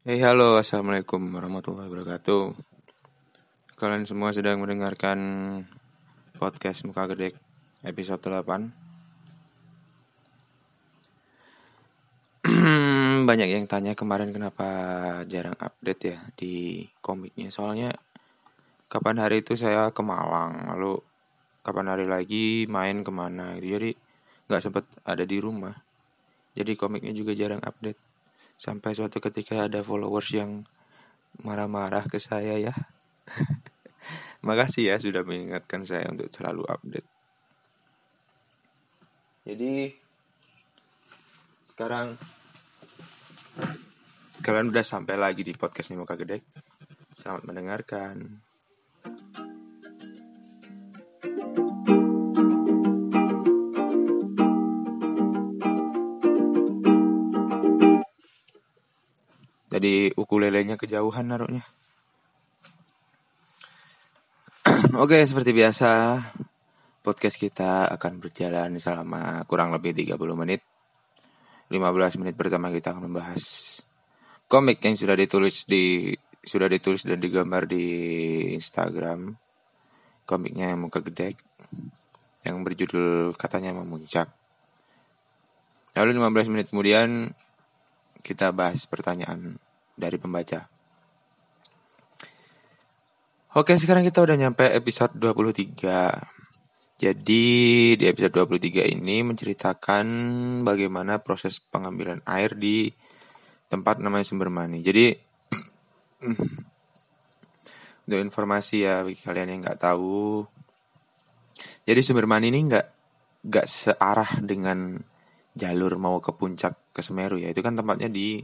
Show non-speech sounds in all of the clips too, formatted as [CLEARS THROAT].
Hey halo. Assalamualaikum warahmatullahi wabarakatuh. Kalian semua sedang mendengarkan podcast Muka Gede episode 8 [CLEARS THROAT] Banyak yang tanya kemarin kenapa jarang update ya di komiknya. Soalnya kapan hari itu saya ke Malang Lalu kapan hari lagi main ke mana gitu. Jadi nggak sempet ada di rumah. Jadi komiknya juga jarang update Sampai suatu ketika ada followers yang marah-marah ke saya ya. [LAUGHS] Makasih ya sudah mengingatkan saya untuk selalu update. Jadi sekarang kalian udah sampai lagi di podcastnya Muka Gede. Selamat mendengarkan. Jadi ukulelenya kejauhan naruhnya. [CLEARS THROAT] Oke, seperti biasa, podcast kita akan berjalan selama kurang lebih 30 menit. 15 menit pertama kita akan membahas komik yang sudah ditulis di sudah ditulis dan digambar di Instagram. Komiknya yang muka gede yang berjudul katanya memuncak. Lalu 15 menit kemudian kita bahas pertanyaan dari pembaca. Oke, sekarang kita udah nyampe episode 23. Jadi di episode 23 ini menceritakan bagaimana proses pengambilan air di tempat namanya sumber mani. Jadi [CLEARS THROAT] untuk informasi ya bagi kalian yang nggak tahu, jadi sumber mani ini nggak nggak searah dengan jalur mau ke puncak ke Semeru ya. Itu kan tempatnya di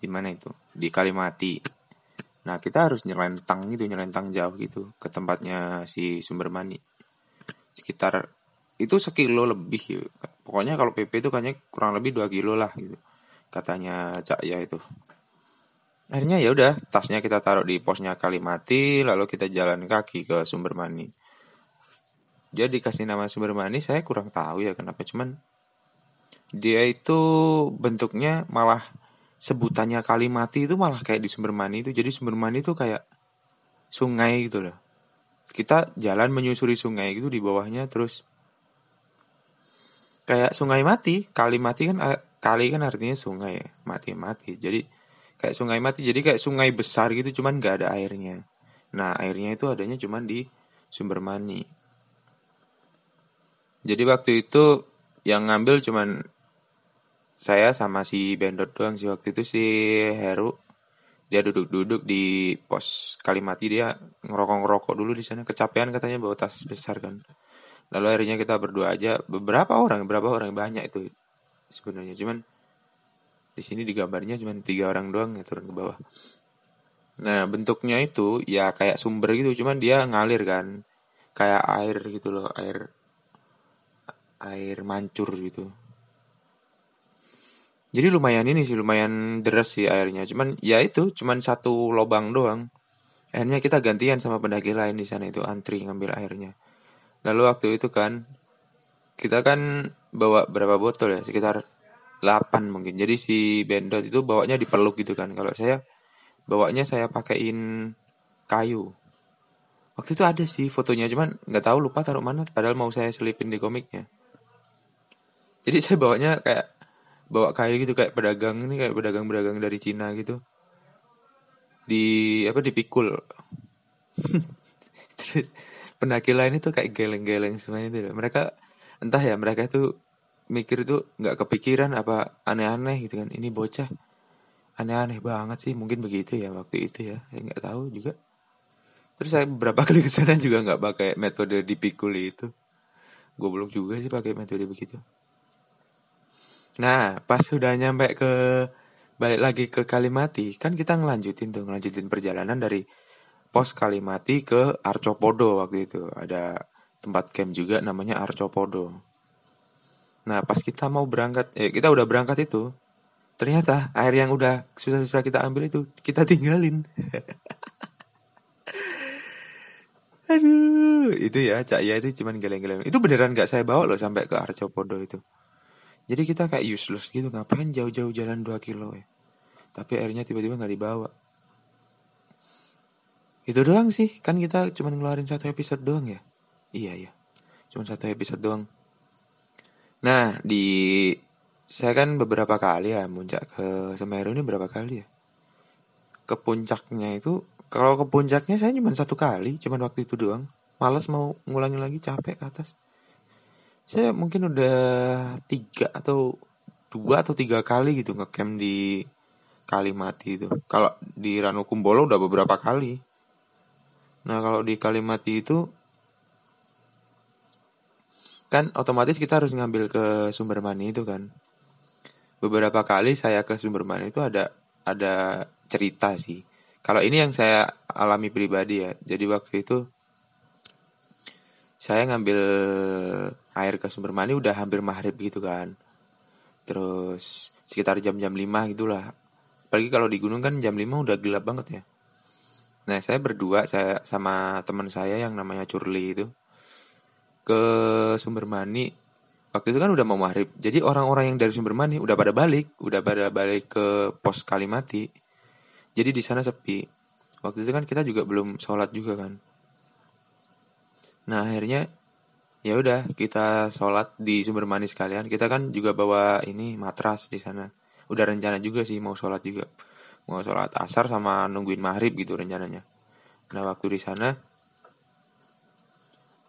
di mana itu? Di Kalimati. Nah kita harus nyelentang gitu nyelentang jauh gitu ke tempatnya si sumber mani. Sekitar itu sekilo lebih ya. pokoknya kalau PP itu kayaknya kurang lebih dua kilo lah gitu katanya Cak ya itu. Akhirnya ya udah tasnya kita taruh di posnya Kalimati lalu kita jalan kaki ke sumber mani. Dia dikasih nama sumber mani saya kurang tahu ya kenapa cuman dia itu bentuknya malah sebutannya Kalimati itu malah kayak di sumber mani itu. Jadi sumber mani itu kayak sungai gitu loh. Kita jalan menyusuri sungai gitu di bawahnya terus kayak sungai mati. Kali mati kan kali kan artinya sungai mati mati jadi kayak sungai mati jadi kayak sungai besar gitu cuman nggak ada airnya. Nah airnya itu adanya cuman di sumber mani. Jadi waktu itu yang ngambil cuman saya sama si Bendot doang sih. Waktu itu si Heru dia duduk-duduk di pos Kalimati. Dia ngerokok-ngerokok dulu di sana. Kecapean katanya bawa tas besar kan. Lalu akhirnya kita berdua aja beberapa orang beberapa orang banyak itu sebenarnya. Cuman di sini digambarnya cuman tiga orang doang ya turun ke bawah. Nah bentuknya itu ya kayak sumber gitu. Cuman dia ngalir kan. Kayak air gitu loh air air mancur gitu jadi lumayan ini sih lumayan deras sih airnya. Cuman ya itu cuman satu lubang doang. Akhirnya kita gantian sama pendaki lain di sana itu antri ngambil airnya. Lalu waktu itu kan kita kan bawa berapa botol ya? Sekitar 8 mungkin. Jadi si bendot itu bawanya dipeluk gitu kan. Kalau saya bawanya saya pakaiin kayu. Waktu itu ada sih fotonya cuman nggak tahu lupa taruh mana padahal mau saya selipin di komiknya. Jadi saya bawanya kayak bawa kayu gitu kayak pedagang ini kayak pedagang-pedagang dari Cina gitu. Di apa dipikul. [LAUGHS] Terus pendaki lain itu kayak geleng-geleng semuanya itu. Mereka entah ya mereka itu mikir itu nggak kepikiran apa aneh-aneh gitu kan. Ini bocah. Aneh-aneh banget sih mungkin begitu ya waktu itu ya. Saya nggak tahu juga. Terus saya beberapa [LAUGHS] kali ke sana juga nggak pakai metode dipikul itu. Gue belum juga sih pakai metode begitu Nah, pas sudah nyampe ke balik lagi ke Kalimati, kan kita ngelanjutin tuh, ngelanjutin perjalanan dari pos Kalimati ke Arcopodo waktu itu. Ada tempat camp juga namanya Arcopodo. Nah, pas kita mau berangkat, eh kita udah berangkat itu, ternyata air yang udah susah-susah kita ambil itu kita tinggalin. [LAUGHS] Aduh, itu ya, Cak ya itu cuman geleng-geleng. Itu beneran gak saya bawa loh sampai ke Arcopodo itu. Jadi kita kayak useless gitu, ngapain jauh-jauh jalan 2 kilo ya. tapi airnya tiba-tiba nggak dibawa. Itu doang sih kan kita cuma ngeluarin satu episode doang ya? Iya iya. Cuma satu episode doang. Nah di saya kan beberapa kali ya muncak ke Semeru ini berapa kali ya? Ke puncaknya itu kalau ke puncaknya saya cuma satu kali cuma waktu itu doang. Malas mau ngulangin lagi capek ke atas saya mungkin udah tiga atau dua atau tiga kali gitu ngecamp di Kalimati itu. Kalau di Ranukumbolo udah beberapa kali. Nah kalau di Kalimati itu kan otomatis kita harus ngambil ke sumber mani itu kan. Beberapa kali saya ke sumber mani itu ada ada cerita sih. Kalau ini yang saya alami pribadi ya. Jadi waktu itu saya ngambil air ke sumber mani udah hampir maghrib gitu kan. Terus sekitar jam-jam 5 gitulah. Apalagi kalau di gunung kan jam 5 udah gelap banget ya. Nah saya berdua saya sama teman saya yang namanya Curli itu ke sumber mani. Waktu itu kan udah mau maghrib. Jadi orang-orang yang dari sumber mani udah pada balik udah pada balik ke pos Kalimati. Jadi di sana sepi. Waktu itu kan kita juga belum sholat juga kan. Nah akhirnya ya udah kita sholat di sumber manis kalian. Kita kan juga bawa ini matras di sana. Udah rencana juga sih mau sholat juga. Mau sholat asar sama nungguin maghrib gitu rencananya. Nah waktu di sana,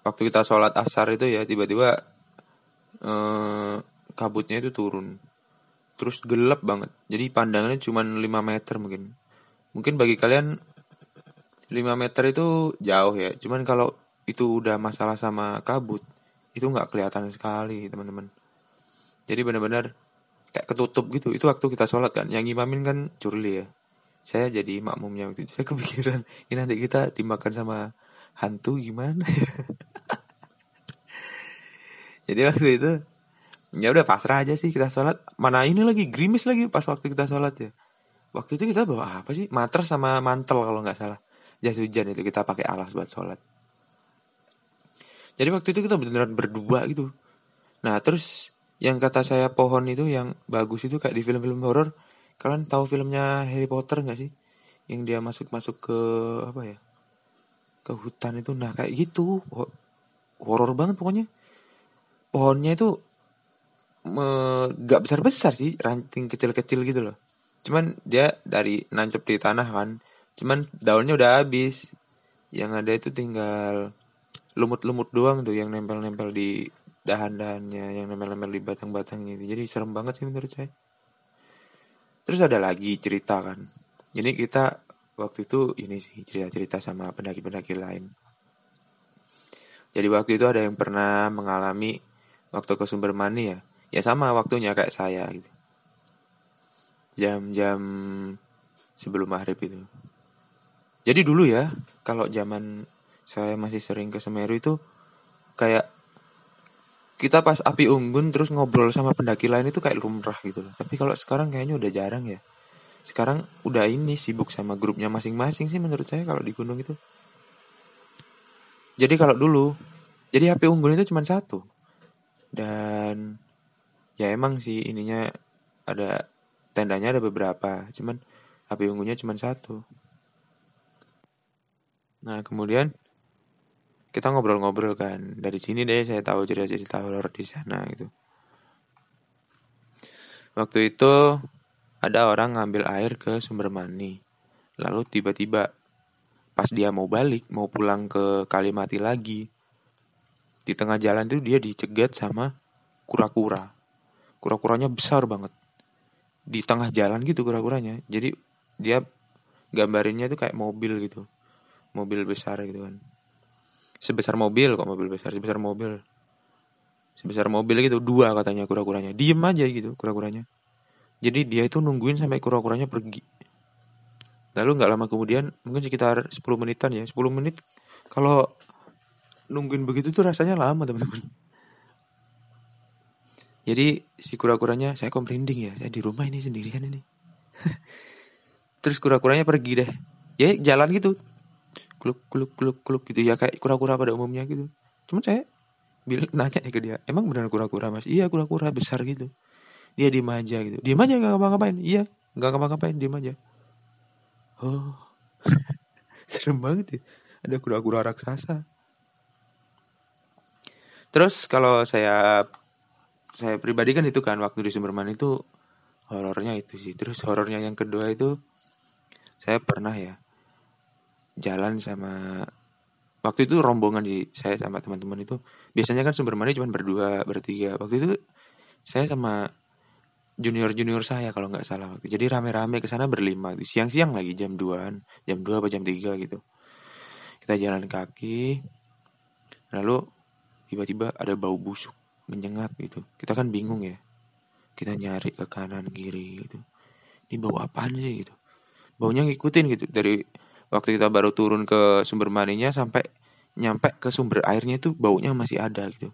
waktu kita sholat asar itu ya tiba-tiba eh, kabutnya itu turun. Terus gelap banget. Jadi pandangannya cuma 5 meter mungkin. Mungkin bagi kalian 5 meter itu jauh ya. Cuman kalau itu udah masalah sama kabut itu nggak kelihatan sekali teman-teman. Jadi benar-benar kayak ketutup gitu. Itu waktu kita sholat kan yang imamin kan curli ya. Saya jadi makmumnya waktu itu. [LAUGHS] Saya kepikiran ini nanti kita dimakan sama hantu gimana? [LAUGHS] Jadi waktu itu ya udah pasrah aja sih kita sholat. Mana ini lagi grimis lagi pas waktu kita sholat ya. Waktu itu kita bawa apa sih? Matras sama mantel kalau nggak salah. Jas hujan itu kita pakai alas buat sholat jadi waktu itu kita beneran berdua gitu. Nah terus yang kata saya pohon itu yang bagus itu kayak di film-film horor. Kalian tahu filmnya Harry Potter nggak sih? Yang dia masuk-masuk ke apa ya? Ke hutan itu. Nah kayak gitu. Horor banget pokoknya. Pohonnya itu nggak besar-besar sih, ranting kecil-kecil gitu loh. Cuman dia dari nancep di tanah kan. Cuman daunnya udah habis. Yang ada itu tinggal lumut-lumut doang tuh yang nempel-nempel di dahan-dahannya, yang nempel-nempel di batang-batangnya itu. Jadi serem banget sih menurut saya. Terus ada lagi cerita kan. Jadi kita waktu itu ini sih cerita-cerita sama pendaki-pendaki lain. Jadi waktu itu ada yang pernah mengalami waktu ke sumber mani ya. Ya sama waktunya kayak saya gitu. Jam-jam sebelum maghrib itu. Jadi dulu ya, kalau zaman saya masih sering ke Semeru itu kayak kita pas api unggun terus ngobrol sama pendaki lain itu kayak lumrah gitu loh. Tapi kalau sekarang kayaknya udah jarang ya. Sekarang udah ini sibuk sama grupnya masing-masing sih menurut saya kalau di gunung itu. Jadi kalau dulu, jadi api unggun itu cuma satu. Dan ya emang sih ininya ada tendanya ada beberapa, cuman api unggunnya cuma satu. Nah kemudian kita ngobrol-ngobrol kan. Dari sini deh saya tahu cerita-cerita horor di sana gitu. Waktu itu ada orang ngambil air ke sumber mani. Lalu tiba-tiba pas dia mau balik mau pulang ke Kalimati lagi di tengah jalan itu dia dicegat sama kura-kura. Kura-kuranya besar banget. Di tengah jalan gitu kura-kuranya. Jadi dia gambarinnya tuh kayak mobil gitu. Mobil besar gitu kan sebesar mobil kok mobil besar. Sebesar mobil. Sebesar mobil gitu dua katanya kura-kuranya. Diem aja gitu kura-kuranya. Jadi dia itu nungguin sampai kura-kuranya pergi. Lalu nggak lama kemudian mungkin sekitar 10 menitan ya 10 menit kalau nungguin begitu tuh rasanya lama teman-teman. Jadi si kura-kuranya saya kok merinding ya saya di rumah ini sendirian ini. [LAUGHS] Terus kura-kuranya pergi deh. Ya jalan gitu kluk kluk kluk kluk gitu. Ya kayak kura-kura pada umumnya gitu. Cuman saya bilang nanya ke dia emang benar kura-kura mas? Iya kura-kura besar gitu. Dia diem aja gitu. Diem aja gak ngapa-ngapain. Iya nggak ngapa-ngapain diem aja. Oh. [LAUGHS] Serem banget ya. Ada kura-kura raksasa. Terus kalau saya saya pribadi kan itu kan waktu di Sumberman itu horornya itu sih. Terus horornya yang kedua itu saya pernah ya jalan sama waktu itu rombongan di saya sama teman-teman itu. Biasanya kan sumber mani cuma berdua bertiga. Waktu itu saya sama junior junior saya kalau nggak salah waktu. Jadi rame-rame ke sana berlima siang-siang lagi jam 2 jam 2 atau jam 3 gitu. Kita jalan kaki lalu tiba-tiba ada bau busuk menyengat gitu. Kita kan bingung ya. Kita nyari ke kanan kiri gitu. Ini bau apaan sih gitu? Baunya ngikutin gitu. Dari waktu kita baru turun ke sumber maninya sampai nyampe ke sumber airnya itu baunya masih ada gitu.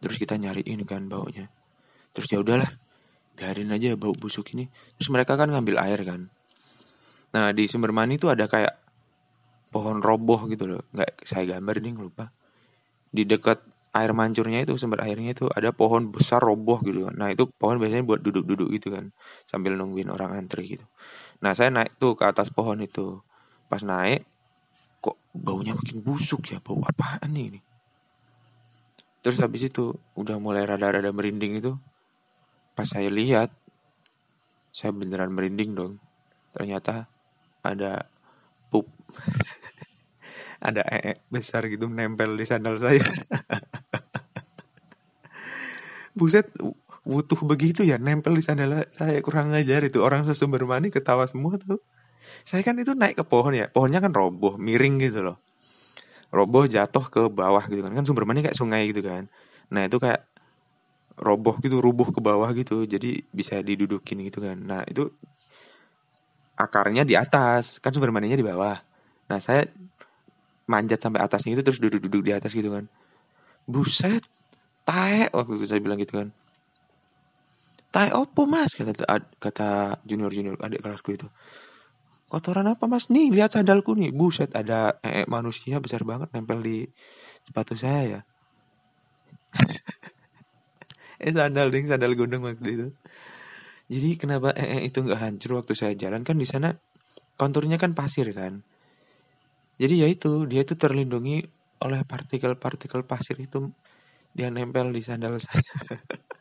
Terus kita nyariin kan baunya. Terus ya udahlah biarin aja bau busuk ini. Terus mereka kan ngambil air kan. Nah di sumber mani itu ada kayak pohon roboh gitu loh. Nggak saya gambar nih lupa di dekat air mancurnya itu sumber airnya itu ada pohon besar roboh gitu. Nah itu pohon biasanya buat duduk-duduk gitu kan. Sambil nungguin orang antri gitu Nah saya naik tuh ke atas pohon itu. Pas naik, kok baunya makin busuk ya. Bau apaan nih ini? Terus habis itu udah mulai rada-rada merinding itu. Pas saya lihat, saya beneran merinding dong. Ternyata ada pup. [LAUGHS] ada ee besar gitu nempel di sandal saya. [LAUGHS] Buset, butuh begitu ya nempel di sandal saya kurang ngajar itu. Orang sesumber mani ketawa semua tuh. Saya kan itu naik ke pohon ya pohonnya kan roboh miring gitu loh. Roboh jatuh ke bawah gitu kan kan sumber mani kayak sungai gitu kan. Nah itu kayak roboh gitu rubuh ke bawah gitu jadi bisa didudukin gitu kan. Nah itu akarnya di atas kan sumber maninya di bawah. Nah saya manjat sampai atasnya itu terus duduk-duduk di atas gitu kan. Buset tae waktu itu saya bilang gitu kan tai opo mas? kata kata junior junior adik kelasku itu. Kotoran apa mas? Nih lihat sandalku nih. Buset ada ee manusia besar banget nempel di sepatu saya ya. [LAUGHS] Eh sandal ding sandal gunung waktu itu. Jadi kenapa ee itu nggak hancur waktu saya jalan? Kan di sana konturnya kan pasir kan. Jadi ya itu dia itu terlindungi oleh partikel-partikel pasir itu dia nempel di sandal saya [LAUGHS]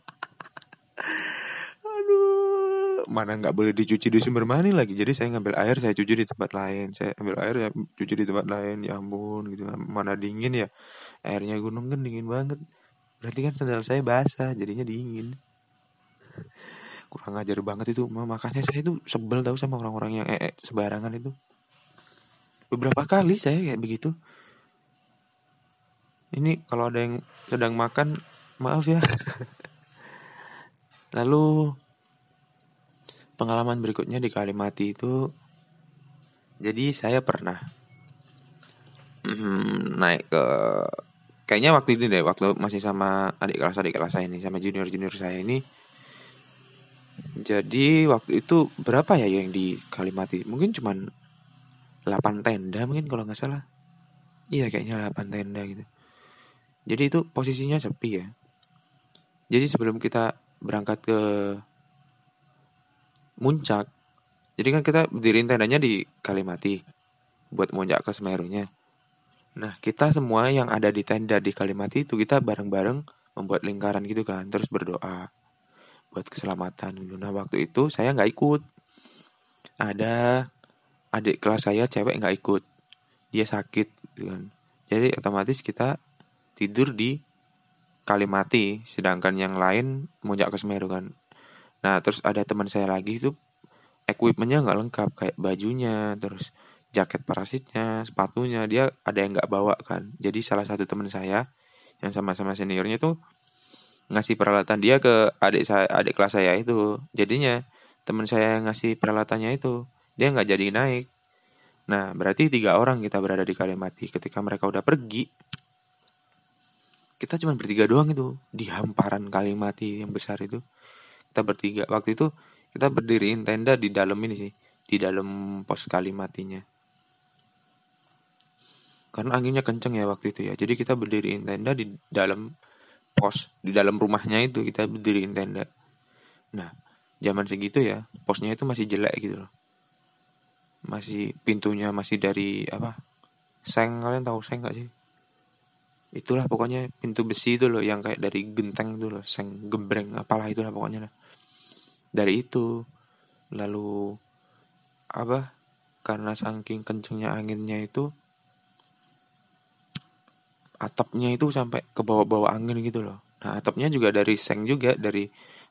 mana nggak boleh dicuci di sumber mani lagi? Jadi saya ngambil air saya cuci di tempat lain. Saya ambil air ya cuci di tempat lain ya ampun gitu. Mana dingin ya? Airnya gunung kan dingin banget. Berarti kan sandal saya basah jadinya dingin. Kurang ajar banget itu. Makanya saya itu sebel tahu sama orang-orang yang ee -e sebarangan itu. Beberapa kali saya kayak begitu. Ini kalau ada yang sedang makan maaf ya. [LAUGHS] Lalu pengalaman berikutnya di Kalimati itu jadi saya pernah hmm, naik ke kayaknya waktu ini deh waktu masih sama adik kelas adik kelas saya ini sama junior junior saya ini. Jadi waktu itu berapa ya yang di Kalimati? Mungkin cuman 8 tenda mungkin kalau nggak salah. Iya kayaknya 8 tenda gitu. Jadi itu posisinya sepi ya. Jadi sebelum kita berangkat ke muncak. Jadi kan kita berdiriin tendanya di Kalimati buat muncak ke Semerunya. Nah, kita semua yang ada di tenda di Kalimati itu kita bareng-bareng membuat lingkaran gitu kan, terus berdoa buat keselamatan. Nah, waktu itu saya nggak ikut. Ada adik kelas saya cewek nggak ikut. Dia sakit gitu kan. Jadi otomatis kita tidur di Kalimati, sedangkan yang lain muncak ke Semeru kan. Nah terus ada teman saya lagi itu equipmentnya nggak lengkap kayak bajunya terus jaket parasitnya sepatunya dia ada yang nggak bawa kan. Jadi salah satu teman saya yang sama-sama seniornya tuh ngasih peralatan dia ke adik saya adik kelas saya itu. Jadinya teman saya yang ngasih peralatannya itu dia nggak jadi naik. Nah berarti tiga orang kita berada di Kalimati. Ketika mereka udah pergi kita cuma bertiga doang itu di hamparan Kalimati yang besar itu kita bertiga. Waktu itu kita berdiriin tenda di dalam ini sih di dalam pos kali matinya. Karena anginnya kenceng ya waktu itu ya. Jadi kita berdiriin tenda di dalam pos di dalam rumahnya itu kita berdiriin tenda. Nah zaman segitu ya posnya itu masih jelek gitu loh. Masih pintunya masih dari apa? Seng kalian tahu seng gak sih? Itulah pokoknya pintu besi itu loh yang kayak dari genteng itu loh. Seng gembreng apalah itulah pokoknya lah dari itu lalu apa karena saking kencengnya anginnya itu atapnya itu sampai ke bawah-bawah angin gitu loh. Nah atapnya juga dari seng juga dari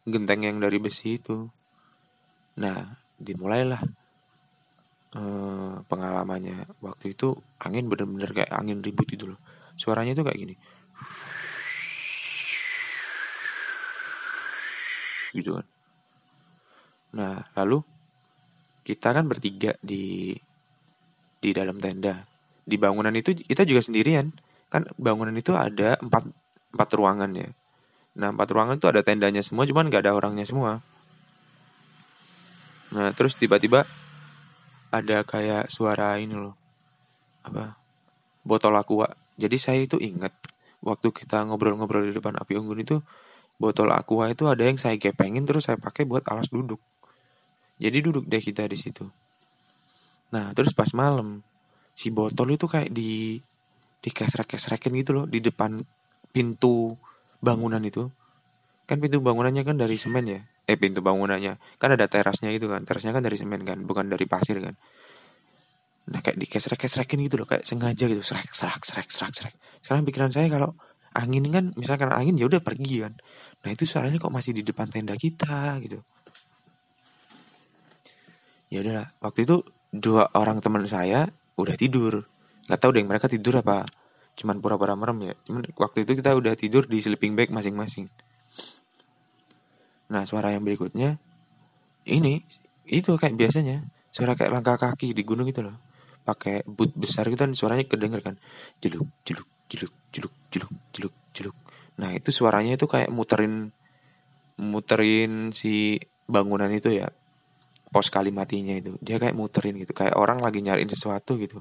genteng yang dari besi itu. Nah dimulailah eh, pengalamannya. Waktu itu angin bener-bener kayak angin ribut gitu loh. Suaranya itu kayak gini. Gitu kan nah lalu kita kan bertiga di di dalam tenda. Di bangunan itu kita juga sendirian. Kan bangunan itu ada empat empat ruangan ya. Nah empat ruangan itu ada tendanya semua cuman nggak ada orangnya semua. Nah terus tiba-tiba ada kayak suara ini loh. Apa? Botol aqua. Jadi saya itu ingat waktu kita ngobrol-ngobrol di depan api unggun itu botol aqua itu ada yang saya gepengin terus saya pakai buat alas duduk jadi duduk deh kita di situ. Nah terus pas malam si botol itu kayak di di kesrek-kesrekin gitu loh di depan pintu bangunan itu. Kan pintu bangunannya kan dari semen ya? Eh pintu bangunannya. Kan ada terasnya itu kan? Terasnya kan dari semen kan? Bukan dari pasir kan? Nah kayak dikesrek-kesrekin gitu loh kayak sengaja gitu. Serak serak serak serak serak sekarang pikiran saya kalau angin kan misalkan angin ya udah pergi kan. Nah itu suaranya kok masih di depan tenda kita gitu ya udahlah. Waktu itu dua orang teman saya udah tidur. Nggak tahu deh mereka tidur apa cuman pura-pura merem ya. Cuman waktu itu kita udah tidur di sleeping bag masing-masing. Nah suara yang berikutnya ini itu kayak biasanya. Suara kayak langkah kaki di gunung itu loh. Pakai boot besar gitu kan suaranya kedenger kan. Jeluk jeluk jeluk jeluk jeluk jeluk jeluk. Nah itu suaranya itu kayak muterin muterin si bangunan itu ya pos kalimatinya itu. Dia kayak muterin gitu. Kayak orang lagi nyariin sesuatu gitu.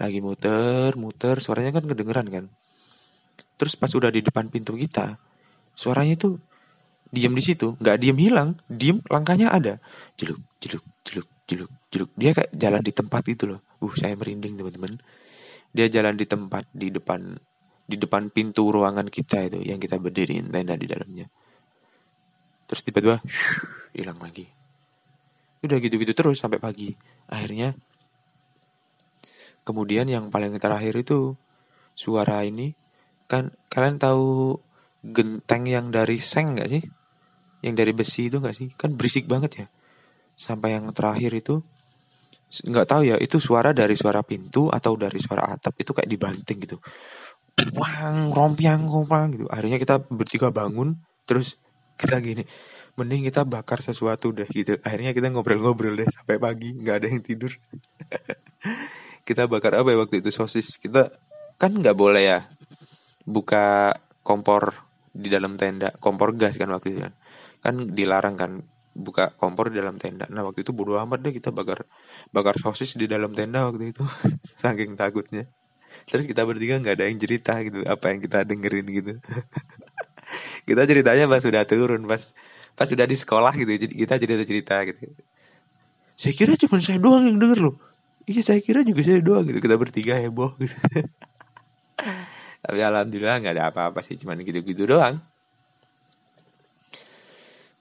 Lagi muter muter. Suaranya kan kedengeran kan. Terus pas udah di depan pintu kita suaranya itu diem di situ. Nggak diem hilang. Diem langkahnya ada. Jeluk jeluk jeluk jeluk jeluk. Dia kayak jalan di tempat itu loh. Uh saya merinding teman-teman. Dia jalan di tempat di depan di depan pintu ruangan kita itu yang kita berdiriin tenda di dalamnya. Terus tiba-tiba hilang lagi udah gitu-gitu terus sampai pagi akhirnya Kemudian yang paling terakhir itu suara ini kan kalian tahu genteng yang dari seng nggak sih? Yang dari besi itu nggak sih? Kan berisik banget ya. Sampai yang terakhir itu nggak tahu ya itu suara dari suara pintu atau dari suara atap itu kayak dibanting gitu. Wang rompiang rompang gitu. Akhirnya kita bertiga bangun terus kita gini mending kita bakar sesuatu deh gitu. Akhirnya kita ngobrol-ngobrol deh sampai pagi nggak ada yang tidur. [LAUGHS] Kita bakar apa ya waktu itu? Sosis. Kita kan nggak boleh ya buka kompor di dalam tenda. Kompor gas kan waktu itu kan. Kan dilarang kan buka kompor di dalam tenda. Nah waktu itu bodo amat deh kita bakar bakar sosis di dalam tenda waktu itu. [LAUGHS] Saking takutnya. Terus kita bertiga nggak ada yang cerita gitu apa yang kita dengerin gitu. [LAUGHS] Kita ceritanya pas sudah turun pas pas sudah di sekolah gitu jadi kita cerita cerita gitu. Saya kira cuma saya doang yang denger loh. Iya saya kira juga saya doang gitu. Kita bertiga heboh gitu. [LAUGHS] Tapi alhamdulillah nggak ada apa-apa sih cuman gitu-gitu doang.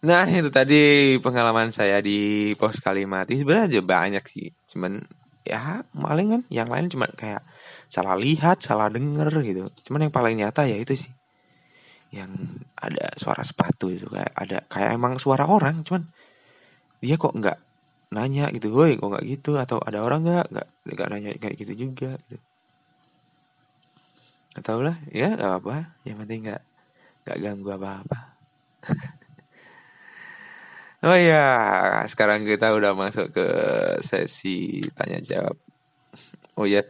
Nah itu tadi pengalaman saya di pos Kalimati. Sebenarnya banyak sih. Cuman ya paling kan yang lain cuma kayak salah lihat salah denger gitu. Cuman yang paling nyata ya itu sih yang ada suara sepatu itu kayak ada kayak emang suara orang cuman dia kok nggak nanya gitu, woi kok nggak gitu atau ada orang nggak nggak nggak nanya kayak gitu juga gitu. Gak tau lah, ya gak apa, yang penting nggak nggak ganggu apa-apa. [LAUGHS] oh ya, sekarang kita udah masuk ke sesi tanya jawab. Oh ya,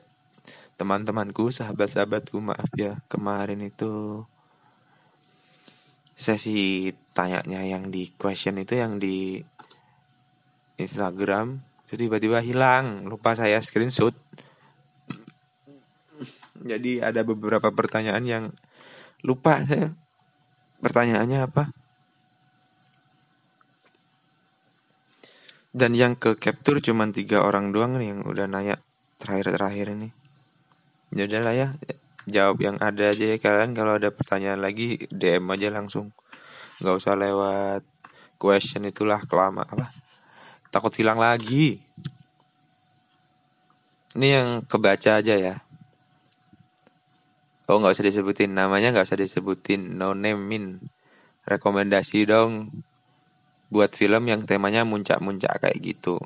teman-temanku, sahabat-sahabatku, maaf ya kemarin itu sesi tanyanya yang di question itu yang di Instagram tiba-tiba hilang. Lupa saya screenshot. Jadi ada beberapa pertanyaan yang lupa saya. Pertanyaannya apa? Dan yang ke capture cuma tiga orang doang nih yang udah nanya terakhir-terakhir ini. Ya udahlah ya jawab yang ada aja ya. Kalian kalau ada pertanyaan lagi DM aja langsung. Nggak usah lewat question itulah kelama apa? Takut hilang lagi. Ini yang kebaca aja ya. Oh nggak usah disebutin. Namanya nggak usah disebutin. No name min rekomendasi dong. Buat film yang temanya muncak-muncak kayak gitu.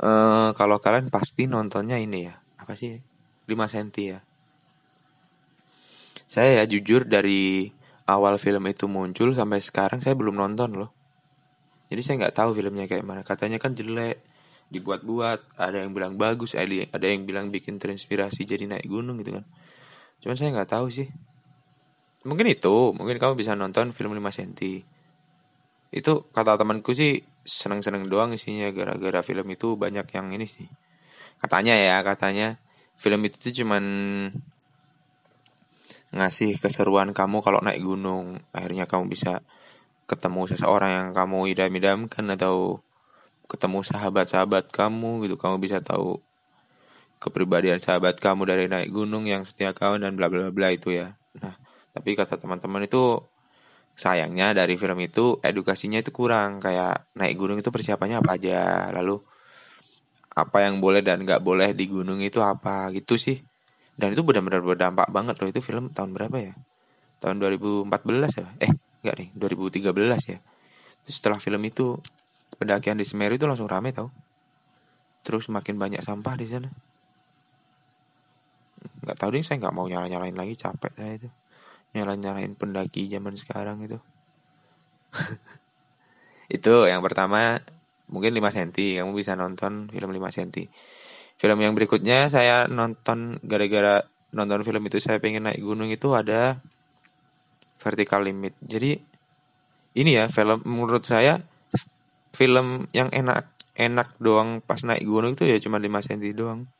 Uh, kalau kalian pasti nontonnya ini ya, apa sih? 5 cm ya. Saya ya jujur dari awal film itu muncul sampai sekarang saya belum nonton loh. Jadi saya nggak tahu filmnya kayak mana. Katanya kan jelek, dibuat-buat. Ada yang bilang bagus, ada yang bilang bikin terinspirasi jadi naik gunung gitu kan. Cuman saya nggak tahu sih. Mungkin itu, mungkin kamu bisa nonton film 5 cm itu kata temanku sih seneng-seneng doang isinya gara-gara film itu banyak yang ini sih katanya ya katanya film itu tuh cuman ngasih keseruan kamu kalau naik gunung. Akhirnya kamu bisa ketemu seseorang yang kamu idam-idamkan atau ketemu sahabat-sahabat kamu gitu. Kamu bisa tahu kepribadian sahabat kamu dari naik gunung yang setia kawan dan bla bla bla itu ya. Nah tapi kata teman-teman itu sayangnya dari film itu edukasinya itu kurang. Kayak naik gunung itu persiapannya apa aja? Lalu apa yang boleh dan nggak boleh di gunung itu apa? Gitu sih dan itu benar-benar berdampak banget loh. Itu film tahun berapa ya? Tahun 2014 ya? Eh enggak nih 2013 ya. Terus setelah film itu pendakian di Semeru itu langsung rame tau. Terus makin banyak sampah di sana. Nggak tahu deh saya nggak mau nyala nyalain lagi capek saya itu. Nyala-nyalain pendaki zaman sekarang itu. [LAUGHS] Itu yang pertama mungkin 5 cm kamu bisa nonton film 5 cm film yang berikutnya saya nonton gara-gara nonton film itu saya pengen naik gunung itu ada vertical limit. Jadi ini ya film menurut saya film yang enak enak doang pas naik gunung itu ya cuma 5 cm doang.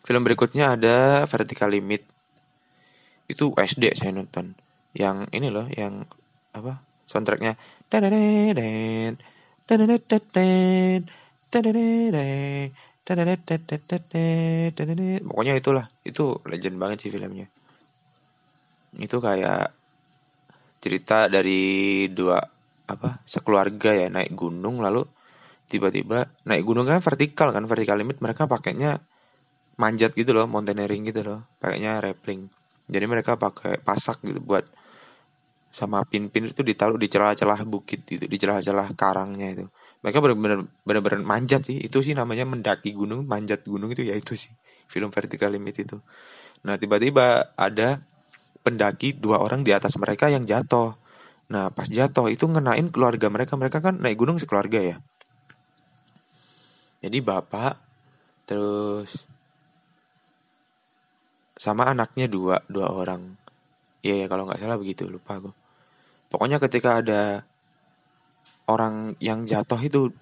Film berikutnya ada vertical limit. Itu SD saya nonton. Yang ini loh yang apa soundtracknya pokoknya itulah. Itu legend banget sih filmnya. Itu kayak cerita dari dua apa sekeluarga ya naik gunung lalu tiba-tiba naik gunung kan vertikal kan vertikal limit mereka pakainya manjat gitu loh mountaineering gitu loh pakainya rappling. Jadi mereka pakai pasak gitu buat sama pin-pin itu ditaruh di celah-celah bukit gitu, di celah-celah karangnya itu. Mereka benar-benar benar-benar manjat sih. Itu sih namanya mendaki gunung, manjat gunung itu ya itu sih. Film Vertical Limit itu. Nah, tiba-tiba ada pendaki dua orang di atas mereka yang jatuh. Nah, pas jatuh itu ngenain keluarga mereka. Mereka kan naik gunung sekeluarga ya. Jadi bapak terus sama anaknya dua dua orang iya ya kalau nggak salah begitu lupa aku pokoknya ketika ada orang yang jatuh itu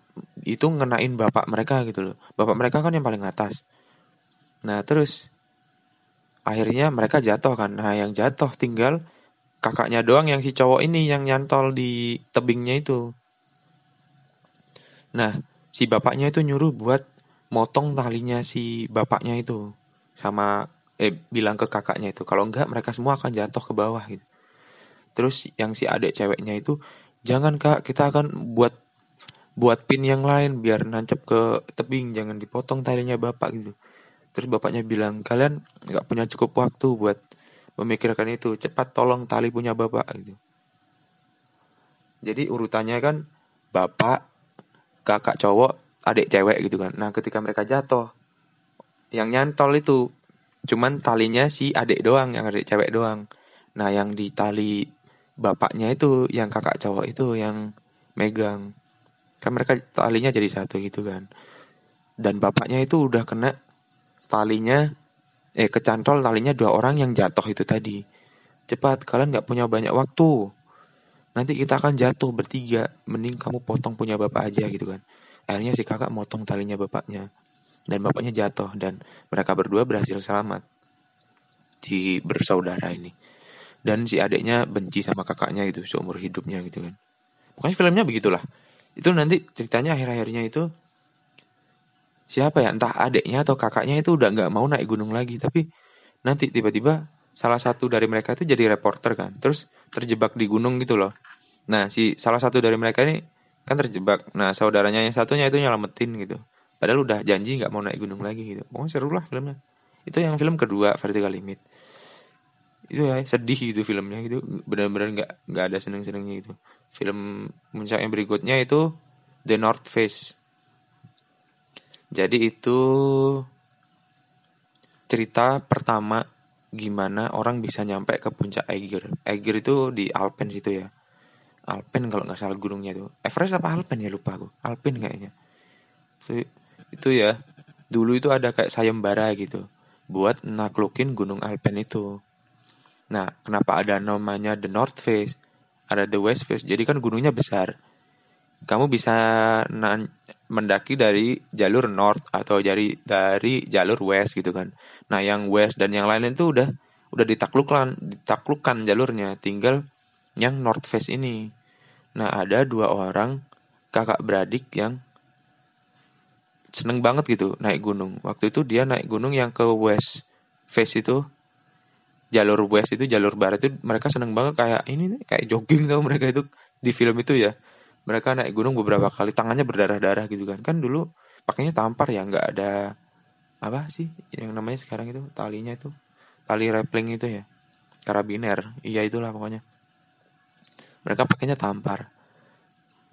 itu ngenain bapak mereka gitu loh. Bapak mereka kan yang paling atas. Nah terus akhirnya mereka jatuh kan. Nah yang jatuh tinggal kakaknya doang yang si cowok ini yang nyantol di tebingnya itu. Nah si bapaknya itu nyuruh buat motong talinya si bapaknya itu sama eh bilang ke kakaknya itu. Kalau enggak mereka semua akan jatuh ke bawah gitu. Terus yang si adik ceweknya itu jangan kak kita akan buat buat pin yang lain biar nancep ke tebing. Jangan dipotong talinya bapak gitu. Terus bapaknya bilang kalian nggak punya cukup waktu buat memikirkan itu. Cepat tolong tali punya bapak gitu. Jadi urutannya kan bapak kakak cowok adik cewek gitu kan. Nah ketika mereka jatuh yang nyantol itu Cuman talinya si adik doang, yang adik cewek doang. Nah, yang di tali bapaknya itu, yang kakak cowok itu yang megang. Kan mereka talinya jadi satu gitu kan. Dan bapaknya itu udah kena talinya, eh kecantol talinya dua orang yang jatuh itu tadi. Cepat, kalian gak punya banyak waktu. Nanti kita akan jatuh bertiga. Mending kamu potong punya bapak aja gitu kan. Akhirnya si kakak motong talinya bapaknya dan bapaknya jatuh dan mereka berdua berhasil selamat si bersaudara ini dan si adiknya benci sama kakaknya itu seumur hidupnya gitu kan. Pokoknya filmnya begitulah. Itu nanti ceritanya akhir-akhirnya itu siapa ya? Entah adiknya atau kakaknya itu udah nggak mau naik gunung lagi. Tapi nanti tiba-tiba salah satu dari mereka itu jadi reporter kan. Terus terjebak di gunung gitu loh. Nah si salah satu dari mereka ini kan terjebak. Nah saudaranya yang satunya itu nyelamatin gitu. Padahal udah janji nggak mau naik gunung lagi gitu. Pokoknya seru lah filmnya. Itu yang film kedua Vertical Limit itu ya sedih gitu filmnya gitu. Benar-benar nggak nggak ada seneng-senengnya gitu. Film puncak yang berikutnya itu The North Face. Jadi itu cerita pertama gimana orang bisa nyampe ke puncak Eiger. Eiger itu di Alpen situ ya. Alpen kalau nggak salah gunungnya itu. Everest apa Alpen ya? Lupa aku. Alpen kayaknya. Itu, itu ya. Dulu itu ada kayak sayembara gitu. Buat naklukin gunung Alpen itu Nah, kenapa ada namanya The North Face, ada The West Face? Jadi kan gunungnya besar. Kamu bisa mendaki dari jalur North atau dari dari jalur West gitu kan. Nah, yang West dan yang lain itu udah udah ditaklukkan ditaklukkan jalurnya, tinggal yang North Face ini. Nah, ada dua orang kakak beradik yang seneng banget gitu naik gunung. Waktu itu dia naik gunung yang ke West Face itu jalur west itu jalur barat itu mereka seneng banget kayak ini kayak jogging tau mereka itu di film itu ya. Mereka naik gunung beberapa kali tangannya berdarah-darah gitu kan. Kan dulu pakainya tampar ya nggak ada apa sih yang namanya sekarang itu talinya itu tali rappling itu ya. Karabiner iya itulah pokoknya. Mereka pakainya tampar.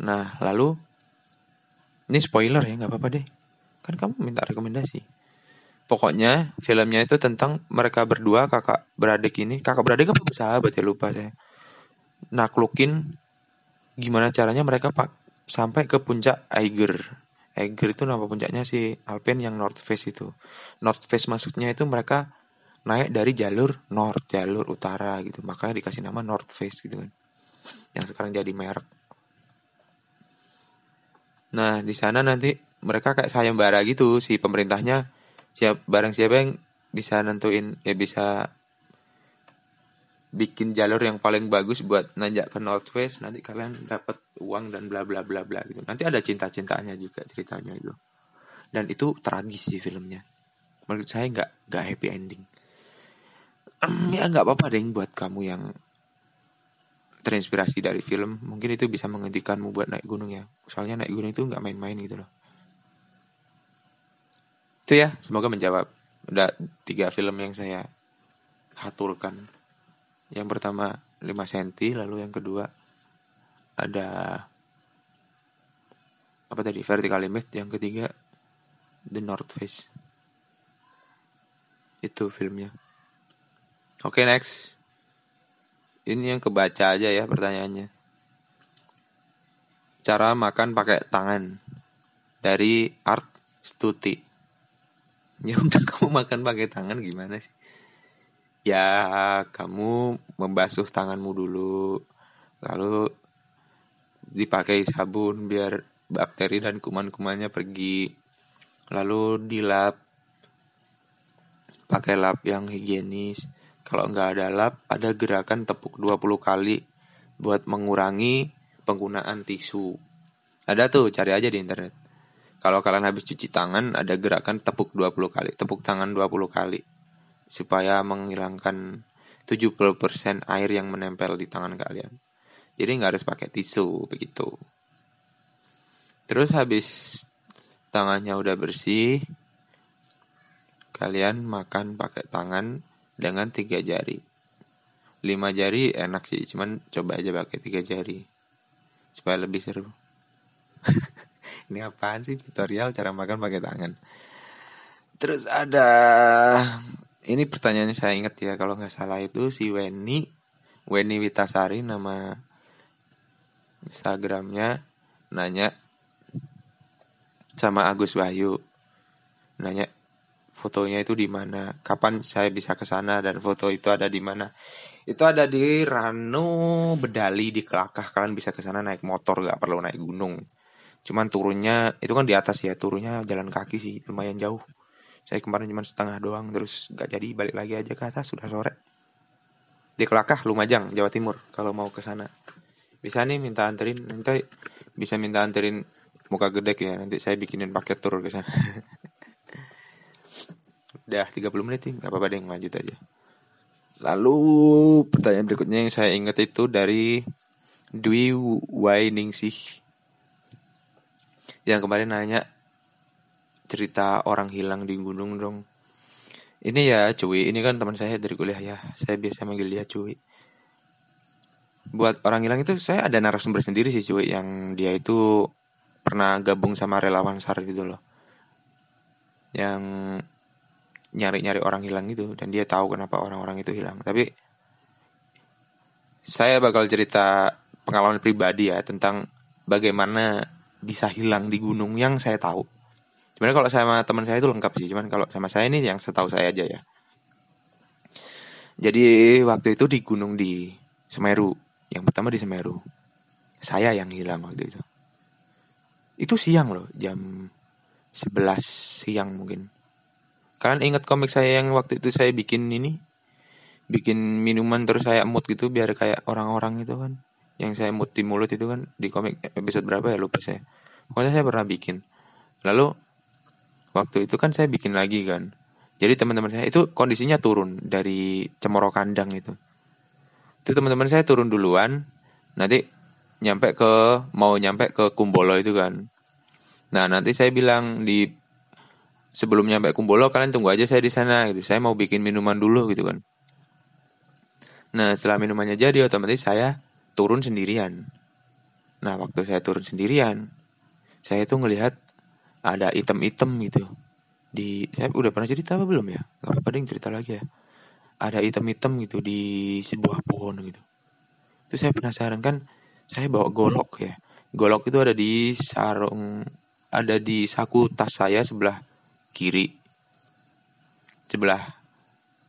Nah lalu ini spoiler ya nggak apa-apa deh. Kan kamu minta rekomendasi Pokoknya filmnya itu tentang mereka berdua kakak beradik ini, kakak beradik apa bersahabat ya lupa saya. Naklukin gimana caranya mereka pak sampai ke puncak Eiger. Eiger itu nama puncaknya si Alpen yang North Face itu. North Face maksudnya itu mereka naik dari jalur north, jalur utara gitu. Makanya dikasih nama North Face gitu kan. Yang sekarang jadi merek. Nah, di sana nanti mereka kayak sayembara gitu si pemerintahnya siap barang siapa yang bisa nentuin ya bisa bikin jalur yang paling bagus buat nanjak ke Northwest nanti kalian dapat uang dan bla bla bla bla gitu. Nanti ada cinta cintanya juga ceritanya itu. Dan itu tragis sih filmnya. Menurut saya nggak nggak happy ending. [CLEARS THROAT] Ya nggak apa-apa deh buat kamu yang terinspirasi dari film mungkin itu bisa menghentikanmu buat naik gunung ya. Soalnya naik gunung itu nggak main-main gitu loh itu ya? Semoga menjawab. Udah tiga film yang saya haturkan. Yang pertama 5 cm lalu yang kedua ada apa tadi? Vertical limit yang ketiga the north face. Itu filmnya. Oke okay, next. Ini yang kebaca aja ya pertanyaannya. Cara makan pakai tangan. Dari Art Stuti [LAUGHS] ya udah kamu makan pakai tangan gimana sih? Ya kamu membasuh tanganmu dulu lalu dipakai sabun biar bakteri dan kuman-kumannya pergi lalu dilap pakai lap yang higienis. Kalau nggak ada lap ada gerakan tepuk 20 kali buat mengurangi penggunaan tisu. Ada tuh cari aja di internet kalau kalian habis cuci tangan ada gerakan tepuk 20 kali, tepuk tangan 20 kali supaya menghilangkan 70% air yang menempel di tangan kalian. Jadi nggak harus pakai tisu begitu. Terus habis tangannya udah bersih, kalian makan pakai tangan dengan tiga jari. Lima jari enak sih, cuman coba aja pakai tiga jari supaya lebih seru. [LAUGHS] ini apaan sih tutorial cara makan pakai tangan? Terus ada ini pertanyaannya saya ingat ya kalau nggak salah itu si Weni Weni Witasari nama Instagramnya nanya sama Agus Wahyu nanya fotonya itu di mana kapan saya bisa ke sana dan foto itu ada di mana. Itu ada di Rano Bedali di Kelakah kalian bisa ke sana naik motor gak perlu naik gunung Cuman turunnya itu kan di atas ya, turunnya jalan kaki sih lumayan jauh. Saya kemarin cuma setengah doang terus gak jadi balik lagi aja ke atas sudah sore. Di Kelakah, Lumajang, Jawa Timur kalau mau ke sana. Bisa nih minta anterin nanti bisa minta anterin muka gede ya nanti saya bikinin paket tur ke sana [LAUGHS] udah 30 menit nih apa-apa deh lanjut aja lalu pertanyaan berikutnya yang saya ingat itu dari Dwi Wainingsih yang kemarin nanya cerita orang hilang di gunung dong. Ini ya cuy. Ini kan teman saya dari kuliah ya. Saya biasa manggil dia cuy. Buat orang hilang itu saya ada narasumber sendiri sih cuy yang dia itu pernah gabung sama relawan SAR gitu loh. Yang nyari-nyari orang hilang itu dan dia tahu kenapa orang-orang itu hilang. Tapi saya bakal cerita pengalaman pribadi ya tentang bagaimana bisa hilang di gunung yang saya tahu. Sebenarnya kalau sama teman saya itu lengkap sih, cuman kalau sama saya ini yang setahu saya aja ya. Jadi waktu itu di gunung di Semeru, yang pertama di Semeru. Saya yang hilang waktu itu. Itu siang loh, jam 11 siang mungkin. Kalian ingat komik saya yang waktu itu saya bikin ini? Bikin minuman terus saya emut gitu biar kayak orang-orang itu kan. Yang saya emut di mulut itu kan di komik episode berapa ya lupa saya. Pokoknya saya pernah bikin. Lalu waktu itu kan saya bikin lagi kan. Jadi teman-teman saya itu kondisinya turun dari cemoro kandang itu. Itu teman-teman saya turun duluan. Nanti nyampe ke mau nyampe ke Kumbolo itu kan. Nah, nanti saya bilang di sebelum nyampe Kumbolo kalian tunggu aja saya di sana gitu. Saya mau bikin minuman dulu gitu kan. Nah setelah minumannya jadi otomatis saya turun sendirian. Nah waktu saya turun sendirian, saya tuh ngelihat ada item-item gitu. Di saya udah pernah cerita apa belum ya? Gak apa-apa deh cerita lagi ya. Ada item-item gitu di sebuah pohon gitu. Itu saya penasaran kan. Saya bawa golok ya. Golok itu ada di sarung, ada di saku tas saya sebelah kiri. Sebelah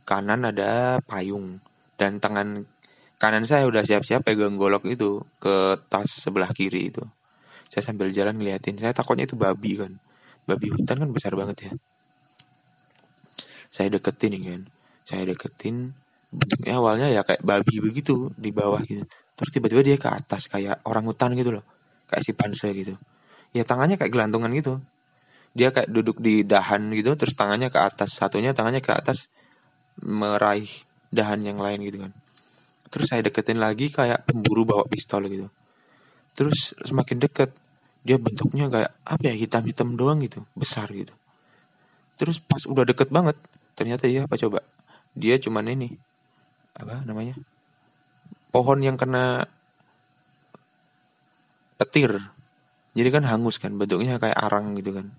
kanan ada payung dan tangan kanan saya udah siap-siap pegang golok itu ke tas sebelah kiri itu. Saya sambil jalan ngeliatin, saya takutnya itu babi kan. Babi hutan kan besar banget ya. Saya deketin kan. Saya deketin bentuknya awalnya ya kayak babi begitu di bawah gitu. Terus tiba-tiba dia ke atas kayak orang hutan gitu loh. Kayak si panse gitu. Ya tangannya kayak gelantungan gitu dia kayak duduk di dahan gitu terus tangannya ke atas satunya tangannya ke atas meraih dahan yang lain gitu kan terus saya deketin lagi kayak pemburu bawa pistol gitu. Terus semakin deket dia bentuknya kayak apa ya hitam-hitam doang gitu besar gitu. Terus pas udah deket banget ternyata ya apa coba? Dia cuman ini apa namanya pohon yang kena petir. Jadi kan hangus kan bentuknya kayak arang gitu kan.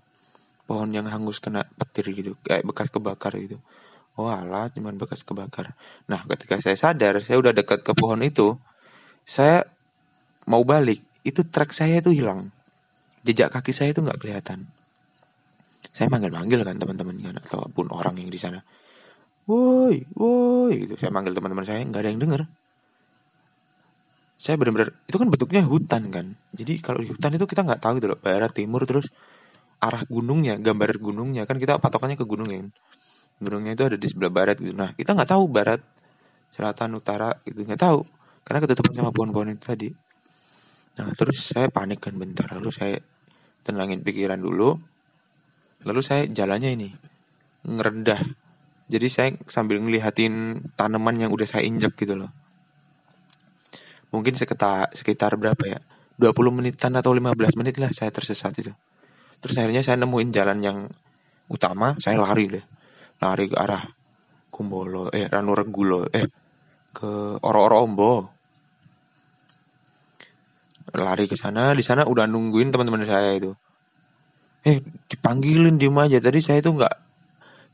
Pohon yang hangus kena petir gitu kayak bekas kebakar gitu oh alat cuman bekas kebakar. Nah ketika saya sadar saya udah dekat ke pohon itu saya mau balik. Itu trek saya itu hilang. Jejak kaki saya itu nggak kelihatan. Saya manggil-manggil kan teman-teman kan ataupun orang yang di sana. Woi woi gitu. Saya manggil teman-teman saya nggak ada yang dengar saya benar-benar itu kan bentuknya hutan kan. Jadi kalau di hutan itu kita nggak tahu gitu loh barat timur terus arah gunungnya, gambar gunungnya. Kan kita patokannya ke gunung ya. Gunungnya itu ada di sebelah barat gitu. Nah, kita nggak tahu barat, selatan, utara gitu nggak tahu karena ketutupan sama pohon-pohon itu tadi. Nah, terus saya panik kan bentar, lalu saya tenangin pikiran dulu. Lalu saya jalannya ini ngerendah. Jadi saya sambil ngelihatin tanaman yang udah saya injek gitu loh. Mungkin sekitar sekitar berapa ya? 20 menitan atau 15 menit lah saya tersesat itu. Terus akhirnya saya nemuin jalan yang utama, saya lari deh. Lari ke arah Kumbolo, eh Ranuregulo, eh ke Oro-Oro Ombo. Lari ke sana, di sana udah nungguin teman-teman saya itu. Eh, dipanggilin diem aja. Tadi saya itu nggak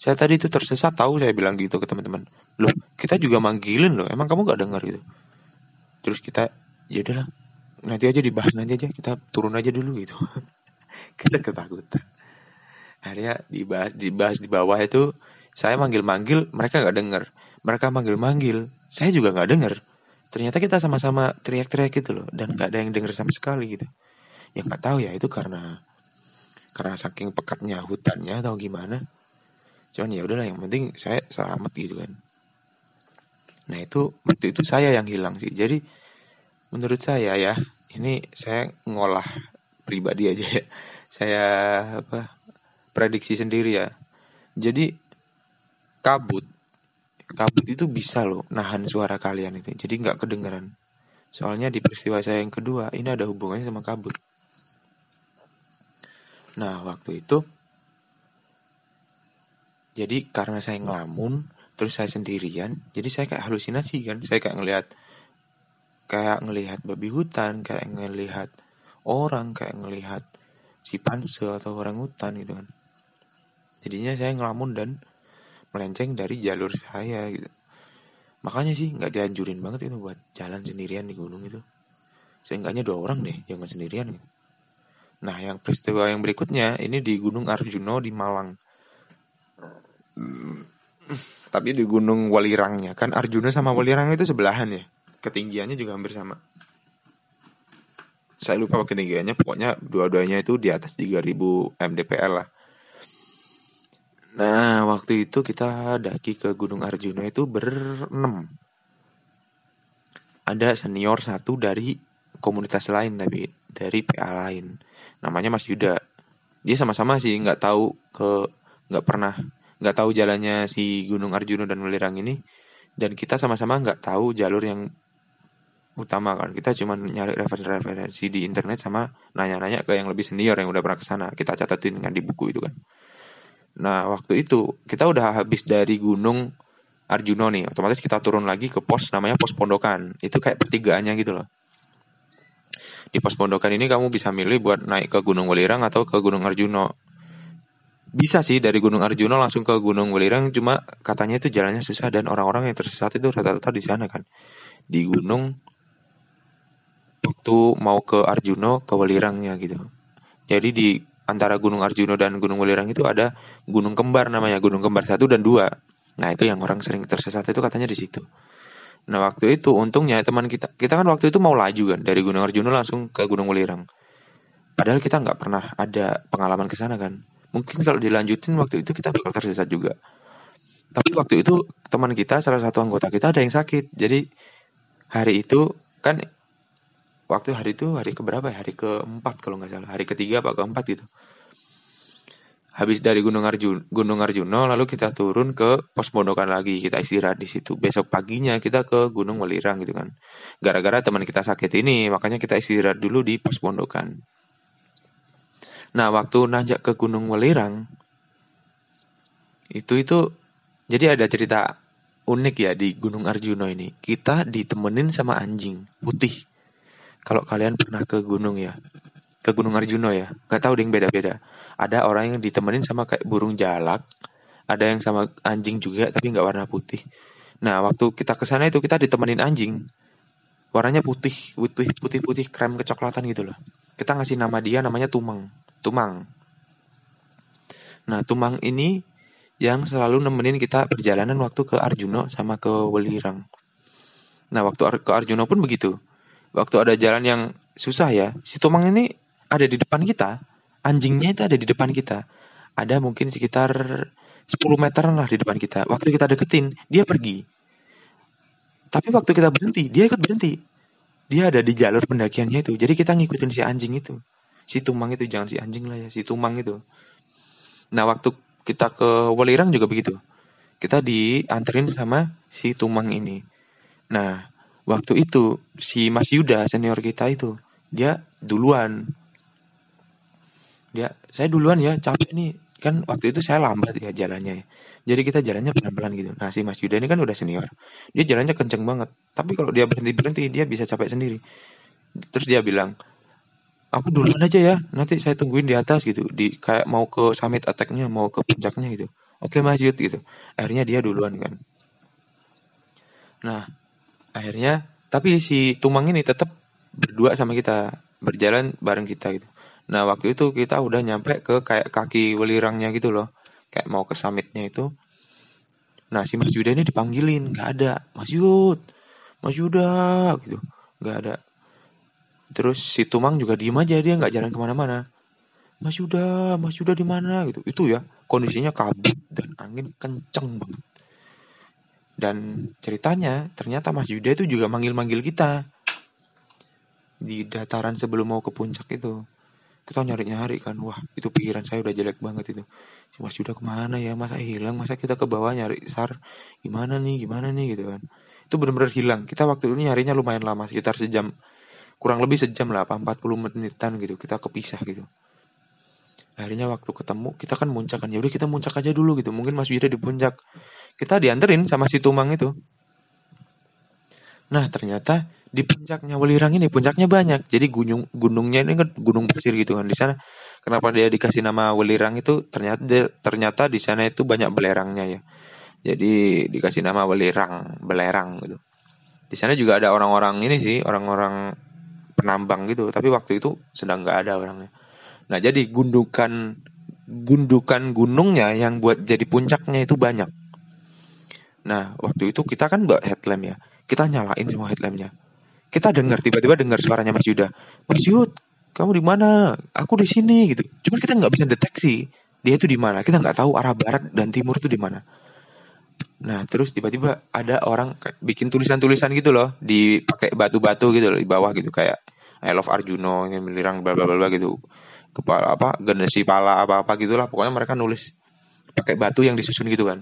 saya tadi itu tersesat tahu saya bilang gitu ke teman-teman. Loh, kita juga manggilin loh. Emang kamu nggak dengar gitu? Terus kita ya udahlah nanti aja dibahas nanti aja kita turun aja dulu gitu [LAUGHS] kita ketakutan akhirnya dibahas, dibahas di bawah itu saya manggil-manggil mereka nggak dengar mereka manggil-manggil saya juga nggak dengar ternyata kita sama-sama teriak-teriak gitu loh dan nggak ada yang dengar sama sekali gitu. Yang nggak tahu ya itu karena karena saking pekatnya hutannya atau gimana. Cuman ya udahlah yang penting saya selamat gitu kan. Nah itu waktu itu saya yang hilang sih. Jadi menurut saya ya ini saya ngolah pribadi aja ya. Saya apa prediksi sendiri ya. Jadi kabut. Kabut itu bisa loh nahan suara kalian itu. Jadi nggak kedengeran. Soalnya di peristiwa saya yang kedua ini ada hubungannya sama kabut. Nah waktu itu jadi karena saya ngelamun terus saya sendirian jadi saya kayak halusinasi kan. Saya kayak ngelihat kayak ngelihat babi hutan kayak ngelihat orang kayak ngelihat si pansel atau orang hutan gitu kan jadinya saya ngelamun dan melenceng dari jalur saya gitu. Makanya sih nggak dianjurin banget itu buat jalan sendirian di gunung itu. Seenggaknya dua orang deh jangan sendirian gitu. nah yang peristiwa yang berikutnya ini di Gunung Arjuno di Malang. Tapi di Gunung Walirangnya. Kan Arjuno sama Walirang itu sebelahan ya. Ketinggiannya juga hampir sama. Saya lupa ketinggiannya. Pokoknya dua-duanya itu di atas 3000 mdpl lah Nah, waktu itu kita daki ke Gunung Arjuna itu berenam. Ada senior satu dari komunitas lain tapi dari PA lain. Namanya Mas Yuda. Dia sama-sama sih nggak tahu ke nggak pernah nggak tahu jalannya si Gunung Arjuna dan Welirang ini dan kita sama-sama nggak tahu jalur yang utama kan kita cuma nyari referensi di internet sama nanya-nanya ke yang lebih senior yang udah pernah ke sana kita catatin kan di buku itu kan Nah waktu itu kita udah habis dari gunung Arjuno nih, otomatis kita turun lagi ke pos namanya pos pondokan. Itu kayak pertigaannya gitu loh. Di pos pondokan ini kamu bisa milih buat naik ke Gunung Welirang atau ke Gunung Arjuno. Bisa sih dari Gunung Arjuno langsung ke Gunung Welirang, cuma katanya itu jalannya susah dan orang-orang yang tersesat itu rata-rata di sana kan. Di gunung waktu mau ke Arjuno ke Welirangnya gitu. Jadi di antara Gunung Arjuno dan Gunung Welirang itu ada gunung kembar namanya, gunung kembar satu dan dua. Nah itu yang orang sering tersesat itu katanya di situ. Nah waktu itu untungnya teman kita, kita kan waktu itu mau laju kan dari Gunung Arjuno langsung ke Gunung Welirang. Padahal kita nggak pernah ada pengalaman ke sana kan. Mungkin kalau dilanjutin waktu itu kita bakal tersesat juga. Tapi waktu itu teman kita salah satu anggota kita ada yang sakit. Jadi hari itu kan waktu hari itu hari keberapa ya? Hari keempat kalau nggak salah. Hari ketiga apa keempat gitu. Habis dari Gunung Arjun Gunung Arjuno lalu kita turun ke pos pondokan lagi. Kita istirahat di situ. Besok paginya kita ke Gunung Welirang gitu kan. Gara-gara teman kita sakit ini makanya kita istirahat dulu di pos pondokan nah waktu nanjak ke Gunung Welirang itu itu jadi ada cerita unik ya di Gunung Arjuno ini. Kita ditemenin sama anjing putih kalau kalian pernah ke gunung ya, ke Gunung Arjuno ya, nggak tahu deh yang beda-beda. Ada orang yang ditemenin sama kayak burung jalak, ada yang sama anjing juga tapi nggak warna putih. Nah waktu kita ke sana itu kita ditemenin anjing, warnanya putih, putih, putih, putih, krem kecoklatan gitu loh. Kita ngasih nama dia namanya Tumang, Tumang. Nah Tumang ini yang selalu nemenin kita perjalanan waktu ke Arjuno sama ke Welirang. Nah waktu ke Arjuno pun begitu waktu ada jalan yang susah ya, si Tomang ini ada di depan kita, anjingnya itu ada di depan kita. Ada mungkin sekitar 10 meteran lah di depan kita. Waktu kita deketin, dia pergi. Tapi waktu kita berhenti, dia ikut berhenti. Dia ada di jalur pendakiannya itu. Jadi kita ngikutin si anjing itu. Si Tumang itu, jangan si anjing lah ya, si Tumang itu. Nah waktu kita ke Welirang juga begitu. Kita dianterin sama si Tumang ini. Nah waktu itu si Mas Yuda senior kita itu dia duluan. Dia saya duluan ya capek nih. Kan waktu itu saya lambat ya jalannya jadi kita jalannya pelan-pelan gitu. Nah si Mas Yuda ini kan udah senior. Dia jalannya kenceng banget. Tapi kalau dia berhenti berhenti dia bisa capek sendiri. Terus dia bilang aku duluan aja ya nanti saya tungguin di atas gitu. Di kayak mau ke summit attacknya mau ke puncaknya gitu. Oke Mas Yud gitu. Akhirnya dia duluan kan. Nah akhirnya tapi si Tumang ini tetap berdua sama kita berjalan bareng kita gitu. Nah waktu itu kita udah nyampe ke kayak kaki welirangnya gitu loh kayak mau ke summitnya itu. Nah si Mas Yuda ini dipanggilin nggak ada Mas Yud Mas Yuda gitu. Nggak ada. Terus si Tumang juga diem aja dia nggak jalan ke mana-mana. Mas Yuda Mas Yuda di mana? gitu. Itu ya kondisinya kabut dan angin kenceng banget dan ceritanya ternyata Mas Yuda itu juga manggil-manggil kita. di dataran sebelum mau ke puncak itu. Kita nyari-nyari kan wah itu pikiran saya udah jelek banget itu. Si Mas Yuda ke mana ya? Masa hilang? Masa kita ke bawah nyari sar? Gimana nih? Gimana nih? Gitu kan. Itu benar-benar hilang. Kita waktu itu nyarinya lumayan lama sekitar sejam. Kurang lebih sejam lah apa 40 menitan gitu. Kita kepisah gitu. Akhirnya waktu ketemu kita kan muncak kan. Ya udah kita muncak aja dulu gitu. Mungkin Mas Yuda di puncak kita dianterin sama si Tumang itu. Nah ternyata di puncaknya Welirang ini puncaknya banyak. Jadi gunung gunungnya ini kan gunung pasir gitu kan di sana. Kenapa dia dikasih nama Welirang itu? Ternyata ternyata di sana itu banyak belerangnya ya. Jadi dikasih nama Welirang belerang gitu. Di sana juga ada orang-orang ini sih orang-orang penambang gitu. Tapi waktu itu sedang nggak ada orangnya. Nah jadi gundukan gundukan gunungnya yang buat jadi puncaknya itu banyak nah waktu itu kita kan bawa headlamp ya. Kita nyalain semua headlampnya. Kita dengar tiba-tiba dengar suaranya Mas Yuda. Mas Yud kamu di mana? Aku di sini gitu. Cuman kita nggak bisa deteksi dia itu di mana. Kita nggak tahu arah barat dan timur itu di mana. Nah terus tiba-tiba ada orang bikin tulisan-tulisan gitu loh dipakai batu-batu gitu loh di bawah gitu. Kayak I love Arjuno ingin melirang bla bla bla gitu. Kepala apa genesi pala apa apa gitulah. Pokoknya mereka nulis pakai batu yang disusun gitu kan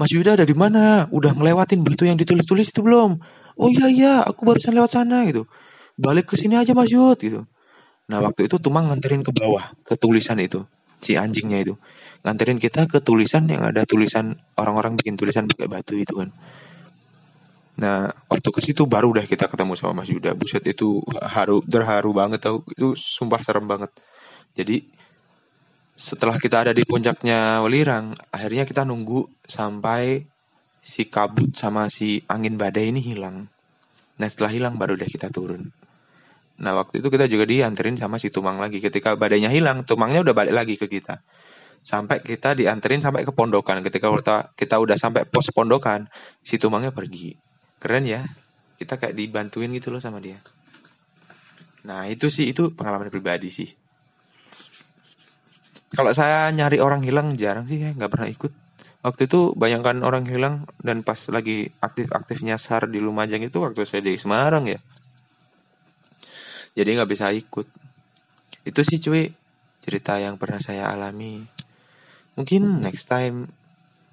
Mas Yuda ada di mana? Udah ngelewatin batu yang ditulis-tulis itu belum? oh iya iya aku barusan lewat sana gitu balik ke sini aja Mas Yud gitu nah waktu itu Tumang nganterin ke bawah ke tulisan itu si anjingnya itu nganterin kita ke tulisan yang ada tulisan orang-orang bikin tulisan pakai batu itu kan Nah, waktu ke situ baru udah kita ketemu sama Mas Yuda. Buset itu haru terharu banget tau. Itu sumpah serem banget. Jadi setelah kita ada di puncaknya Welirang, akhirnya kita nunggu sampai si kabut sama si angin badai ini hilang. Nah setelah hilang baru deh kita turun. Nah waktu itu kita juga dianterin sama si Tumang lagi. Ketika badainya hilang, Tumangnya udah balik lagi ke kita. Sampai kita dianterin sampai ke pondokan. Ketika kita, kita udah sampai pos pondokan, si Tumangnya pergi. Keren ya. Kita kayak dibantuin gitu loh sama dia. Nah itu sih, itu pengalaman pribadi sih. Kalau saya nyari orang hilang jarang sih ya, nggak pernah ikut. Waktu itu bayangkan orang hilang dan pas lagi aktif-aktifnya SAR di Lumajang itu waktu saya di Semarang ya. Jadi nggak bisa ikut. Itu sih cuy cerita yang pernah saya alami. Mungkin next time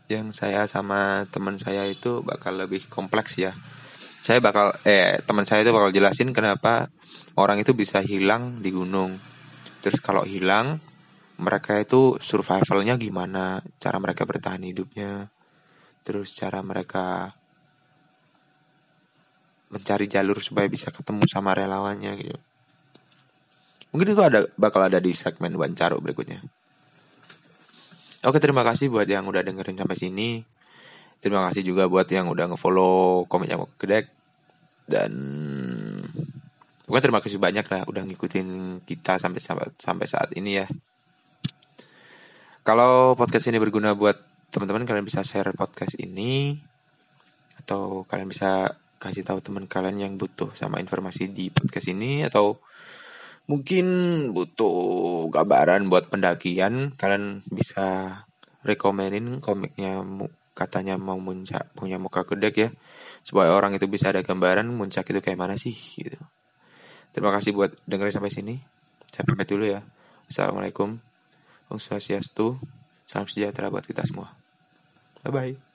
yang saya sama teman saya itu bakal lebih kompleks ya. Saya bakal eh teman saya itu bakal jelasin kenapa orang itu bisa hilang di gunung. Terus kalau hilang mereka itu survivalnya gimana, cara mereka bertahan hidupnya, terus cara mereka mencari jalur supaya bisa ketemu sama relawannya gitu. Mungkin itu ada bakal ada di segmen wawancara berikutnya. Oke, terima kasih buat yang udah dengerin sampai sini. Terima kasih juga buat yang udah ngefollow komennya mau kedek dan bukan terima kasih banyak lah udah ngikutin kita sampai sampai saat ini ya. Kalau podcast ini berguna buat teman-teman, kalian bisa share podcast ini atau kalian bisa kasih tahu teman kalian yang butuh sama informasi di podcast ini atau mungkin butuh gambaran buat pendakian, kalian bisa rekomenin komiknya katanya mau muncak punya muka kedek ya supaya orang itu bisa ada gambaran muncak itu kayak mana sih gitu. Terima kasih buat dengerin sampai sini. Saya pamit dulu ya. Assalamualaikum. Om Swastiastu, salam sejahtera buat kita semua. Bye-bye.